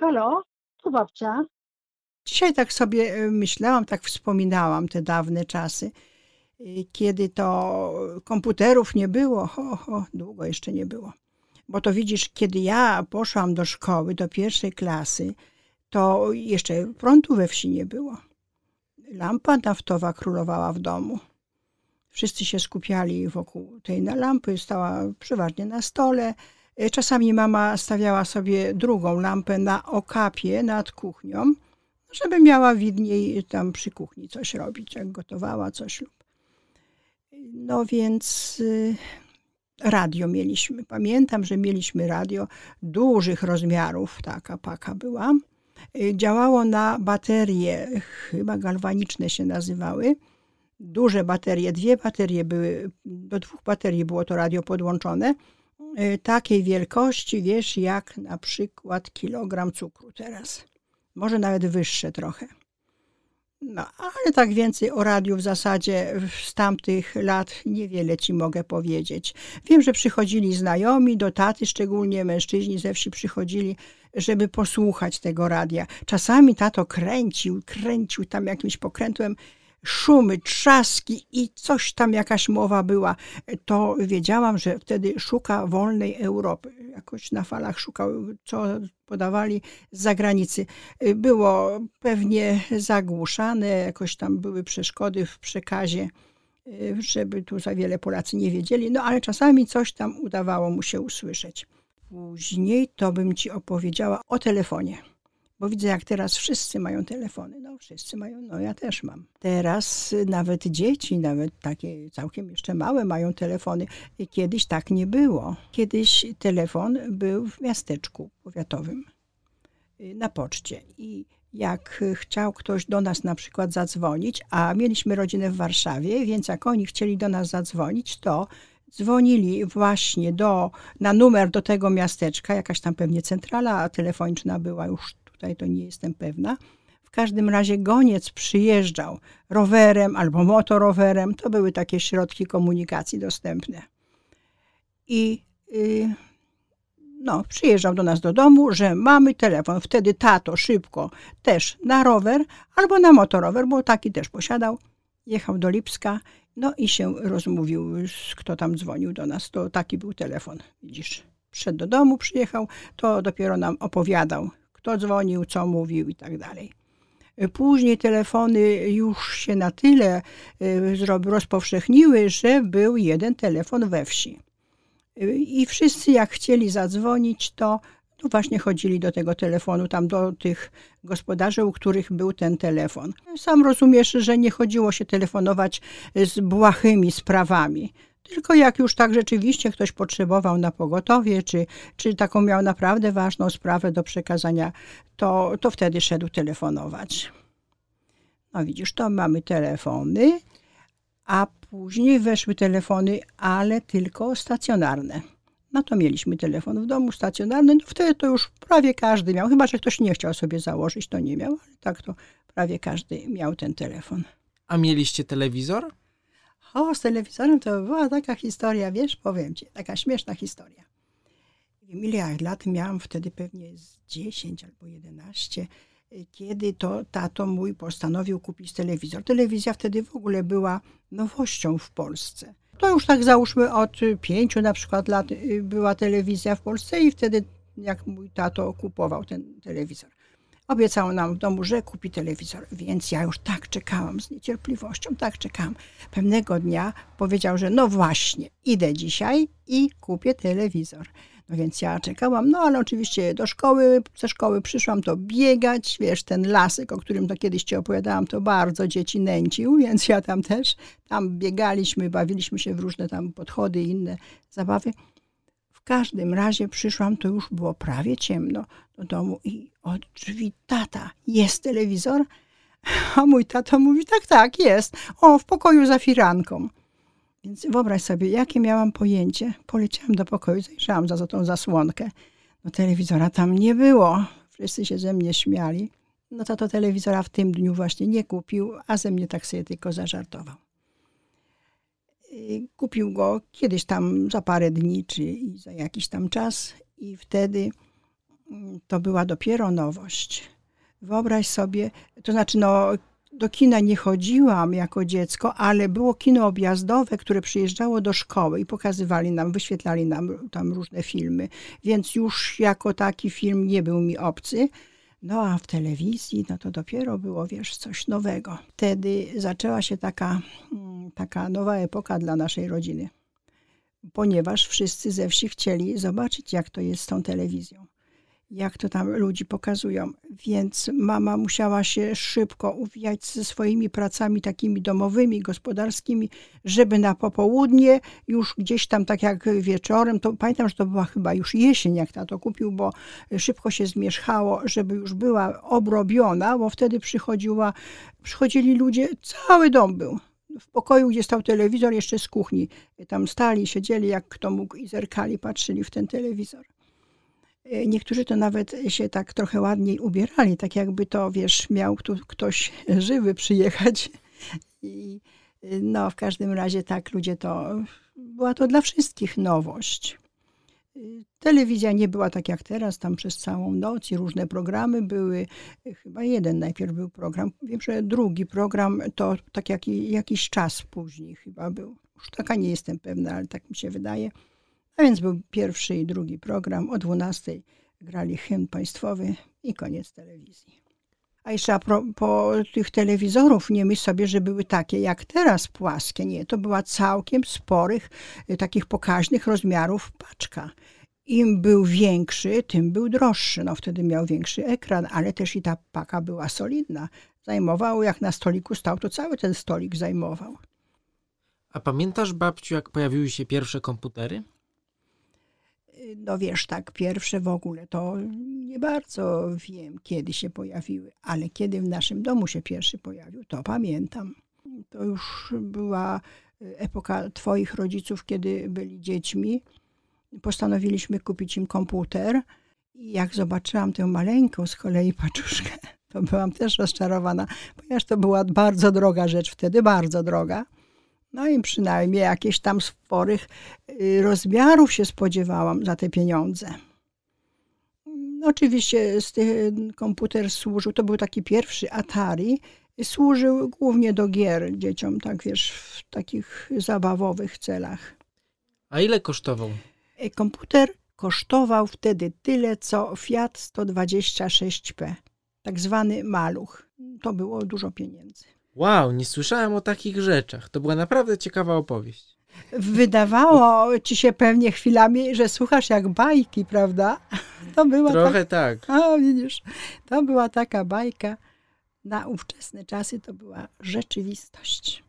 Halo, tu babcia. Dzisiaj tak sobie e, myślałam, tak wspominałam te dawne czasy, y, kiedy to komputerów nie było. Ho, ho, długo jeszcze nie było. Bo to widzisz, kiedy ja poszłam do szkoły, do pierwszej klasy, to jeszcze prądu we wsi nie było. Lampa naftowa królowała w domu. Wszyscy się skupiali wokół tej lampy, stała przeważnie na stole. E, czasami mama stawiała sobie drugą lampę na okapie nad kuchnią, żeby miała widniej tam przy kuchni coś robić, jak gotowała coś lub. No więc y, radio mieliśmy. Pamiętam, że mieliśmy radio dużych rozmiarów, taka paka była. Y, działało na baterie, chyba galwaniczne się nazywały. Duże baterie, dwie baterie były, do dwóch baterii było to radio podłączone. Y, takiej wielkości, wiesz, jak na przykład kilogram cukru teraz. Może nawet wyższe trochę. No, ale tak więcej o radiu w zasadzie z tamtych lat niewiele ci mogę powiedzieć. Wiem, że przychodzili znajomi do taty, szczególnie mężczyźni ze wsi przychodzili, żeby posłuchać tego radia. Czasami tato kręcił, kręcił tam jakimś pokrętłem szumy, trzaski i coś tam jakaś mowa była, to wiedziałam, że wtedy szuka wolnej Europy. Jakoś na falach szukał, co podawali z zagranicy. Było pewnie zagłuszane, jakoś tam były przeszkody w przekazie, żeby tu za wiele Polacy nie wiedzieli, no ale czasami coś tam udawało mu się usłyszeć. Później to bym ci opowiedziała o telefonie. Bo widzę, jak teraz wszyscy mają telefony. No, wszyscy mają, no ja też mam. Teraz nawet dzieci, nawet takie całkiem jeszcze małe, mają telefony. Kiedyś tak nie było. Kiedyś telefon był w miasteczku powiatowym y, na poczcie. I jak chciał ktoś do nas na przykład zadzwonić, a mieliśmy rodzinę w Warszawie, więc jak oni chcieli do nas zadzwonić, to dzwonili właśnie do, na numer do tego miasteczka, jakaś tam pewnie centrala telefoniczna była już tutaj to nie jestem pewna. W każdym razie goniec przyjeżdżał rowerem albo motorowerem. To były takie środki komunikacji dostępne. I yy, no, przyjeżdżał do nas do domu, że mamy telefon. Wtedy tato szybko też na rower albo na motorower, bo taki też posiadał. Jechał do Lipska, no i się rozmówił, kto tam dzwonił do nas. To taki był telefon, widzisz. Wszedł do domu, przyjechał, to dopiero nam opowiadał, kto dzwonił, co mówił i tak dalej. Później telefony już się na tyle y, rozpowszechniły, że był jeden telefon we wsi. I wszyscy jak chcieli zadzwonić, to no właśnie chodzili do tego telefonu, tam do tych gospodarzy, u których był ten telefon. Sam rozumiesz, że nie chodziło się telefonować z błahymi sprawami. Tylko jak już tak rzeczywiście ktoś potrzebował na pogotowie, czy, czy taką miał naprawdę ważną sprawę do przekazania, to, to wtedy szedł telefonować. No widzisz, to mamy telefony, a później weszły telefony, ale tylko stacjonarne. No to mieliśmy telefon w domu stacjonarny, no wtedy to już prawie każdy miał, chyba że ktoś nie chciał sobie założyć, to nie miał, ale tak to prawie każdy miał ten telefon. A mieliście telewizor? O, z telewizorem to była taka historia, wiesz, powiem ci, taka śmieszna historia. Ja lat miałam wtedy pewnie z 10 albo 11, kiedy to tato mój postanowił kupić telewizor. Telewizja wtedy w ogóle była nowością w Polsce. To już tak załóżmy od pięciu na przykład lat y, była telewizja w Polsce i wtedy jak mój tato kupował ten telewizor. Obiecał nam w domu, że kupi telewizor, więc ja już tak czekałam z niecierpliwością, tak czekałam. Pewnego dnia powiedział, że no właśnie, idę dzisiaj i kupię telewizor. No więc ja czekałam, no ale oczywiście do szkoły, ze szkoły przyszłam to biegać, wiesz, ten lasek, o którym to kiedyś ci opowiadałam, to bardzo dzieci nęcił, więc ja tam też, tam biegaliśmy, bawiliśmy się w różne tam podchody i inne zabawy każdym razie przyszłam, to już było prawie ciemno do domu i od drzwi tata, jest telewizor? A mój tato mówi, tak, tak, jest. O, w pokoju za firanką. Więc wyobraź sobie, jakie miałam pojęcie. Poleciałam do pokoju, zajrzałam za, za tą zasłonkę. No telewizora tam nie było. Wszyscy się ze mnie śmiali. No tato telewizora w tym dniu właśnie nie kupił, a ze mnie tak sobie tylko zażartował. Kupił go kiedyś tam za parę dni, czy za jakiś tam czas i wtedy mm, to była dopiero nowość. Wyobraź sobie, to znaczy, no, do kina nie chodziłam jako dziecko, ale było kino objazdowe, które przyjeżdżało do szkoły i pokazywali nam, wyświetlali nam tam różne filmy, więc już jako taki film nie był mi obcy. No a w telewizji, no to dopiero było, wiesz, coś nowego. Wtedy zaczęła się taka, mm, taka nowa epoka dla naszej rodziny, ponieważ wszyscy ze wsi chcieli zobaczyć, jak to jest z tą telewizją jak to tam ludzi pokazują. Więc mama musiała się szybko uwijać ze swoimi pracami takimi domowymi, gospodarskimi, żeby na popołudnie już gdzieś tam, tak jak wieczorem, to pamiętam, że to była chyba już jesień, jak tato kupił, bo szybko się zmierzchało, żeby już była obrobiona, bo wtedy przychodziła, przychodzili ludzie, cały dom był w pokoju, gdzie stał telewizor, jeszcze z kuchni. Tam stali, siedzieli, jak kto mógł i zerkali, patrzyli w ten telewizor. E, niektórzy to nawet się tak trochę ładniej ubierali, tak jakby to, wiesz, miał tu ktoś żywy przyjechać. I no, w każdym razie tak, ludzie to, była to dla wszystkich nowość. Telewizja nie była tak jak teraz, tam przez całą noc i różne programy były. Chyba jeden najpierw był program, wiem, że drugi program to tak jak, jakiś czas później chyba był. Już taka nie jestem pewna, ale tak mi się wydaje. A więc był pierwszy i drugi program. O 12 grali hymn państwowy i koniec telewizji. A jeszcze a po tych telewizorów nie myśl sobie, że były takie jak teraz płaskie. Nie, to była całkiem sporych, y, takich pokaźnych rozmiarów paczka. Im był większy, tym był droższy. No wtedy miał większy ekran, ale też i ta paka była solidna. Zajmował, jak na stoliku stał, to cały ten stolik zajmował. A pamiętasz, babciu, jak pojawiły się pierwsze komputery? No wiesz, tak, pierwsze w ogóle to nie bardzo wiem, kiedy się pojawiły, ale kiedy w naszym domu się pierwszy pojawił, to pamiętam. To już była epoka Twoich rodziców, kiedy byli dziećmi. Postanowiliśmy kupić im komputer. I jak zobaczyłam tę maleńką z kolei paczuszkę, to byłam też rozczarowana, ponieważ to była bardzo droga rzecz, wtedy bardzo droga. No i przynajmniej jakieś tam sporych y, rozmiarów się spodziewałam za te pieniądze. Oczywiście ten komputer służył, to był taki pierwszy Atari, służył głównie do gier dzieciom, tak wiesz, w takich zabawowych celach. A ile kosztował? Komputer kosztował wtedy tyle, co Fiat 126P, tak zwany maluch. To było dużo pieniędzy. Wow, nie słyszałem o takich rzeczach. To była naprawdę ciekawa opowieść. Wydawało ci się pewnie chwilami, że słuchasz jak bajki, prawda? To była Trochę tak. tak. A widzisz, to była taka bajka. Na ówczesne czasy to była rzeczywistość.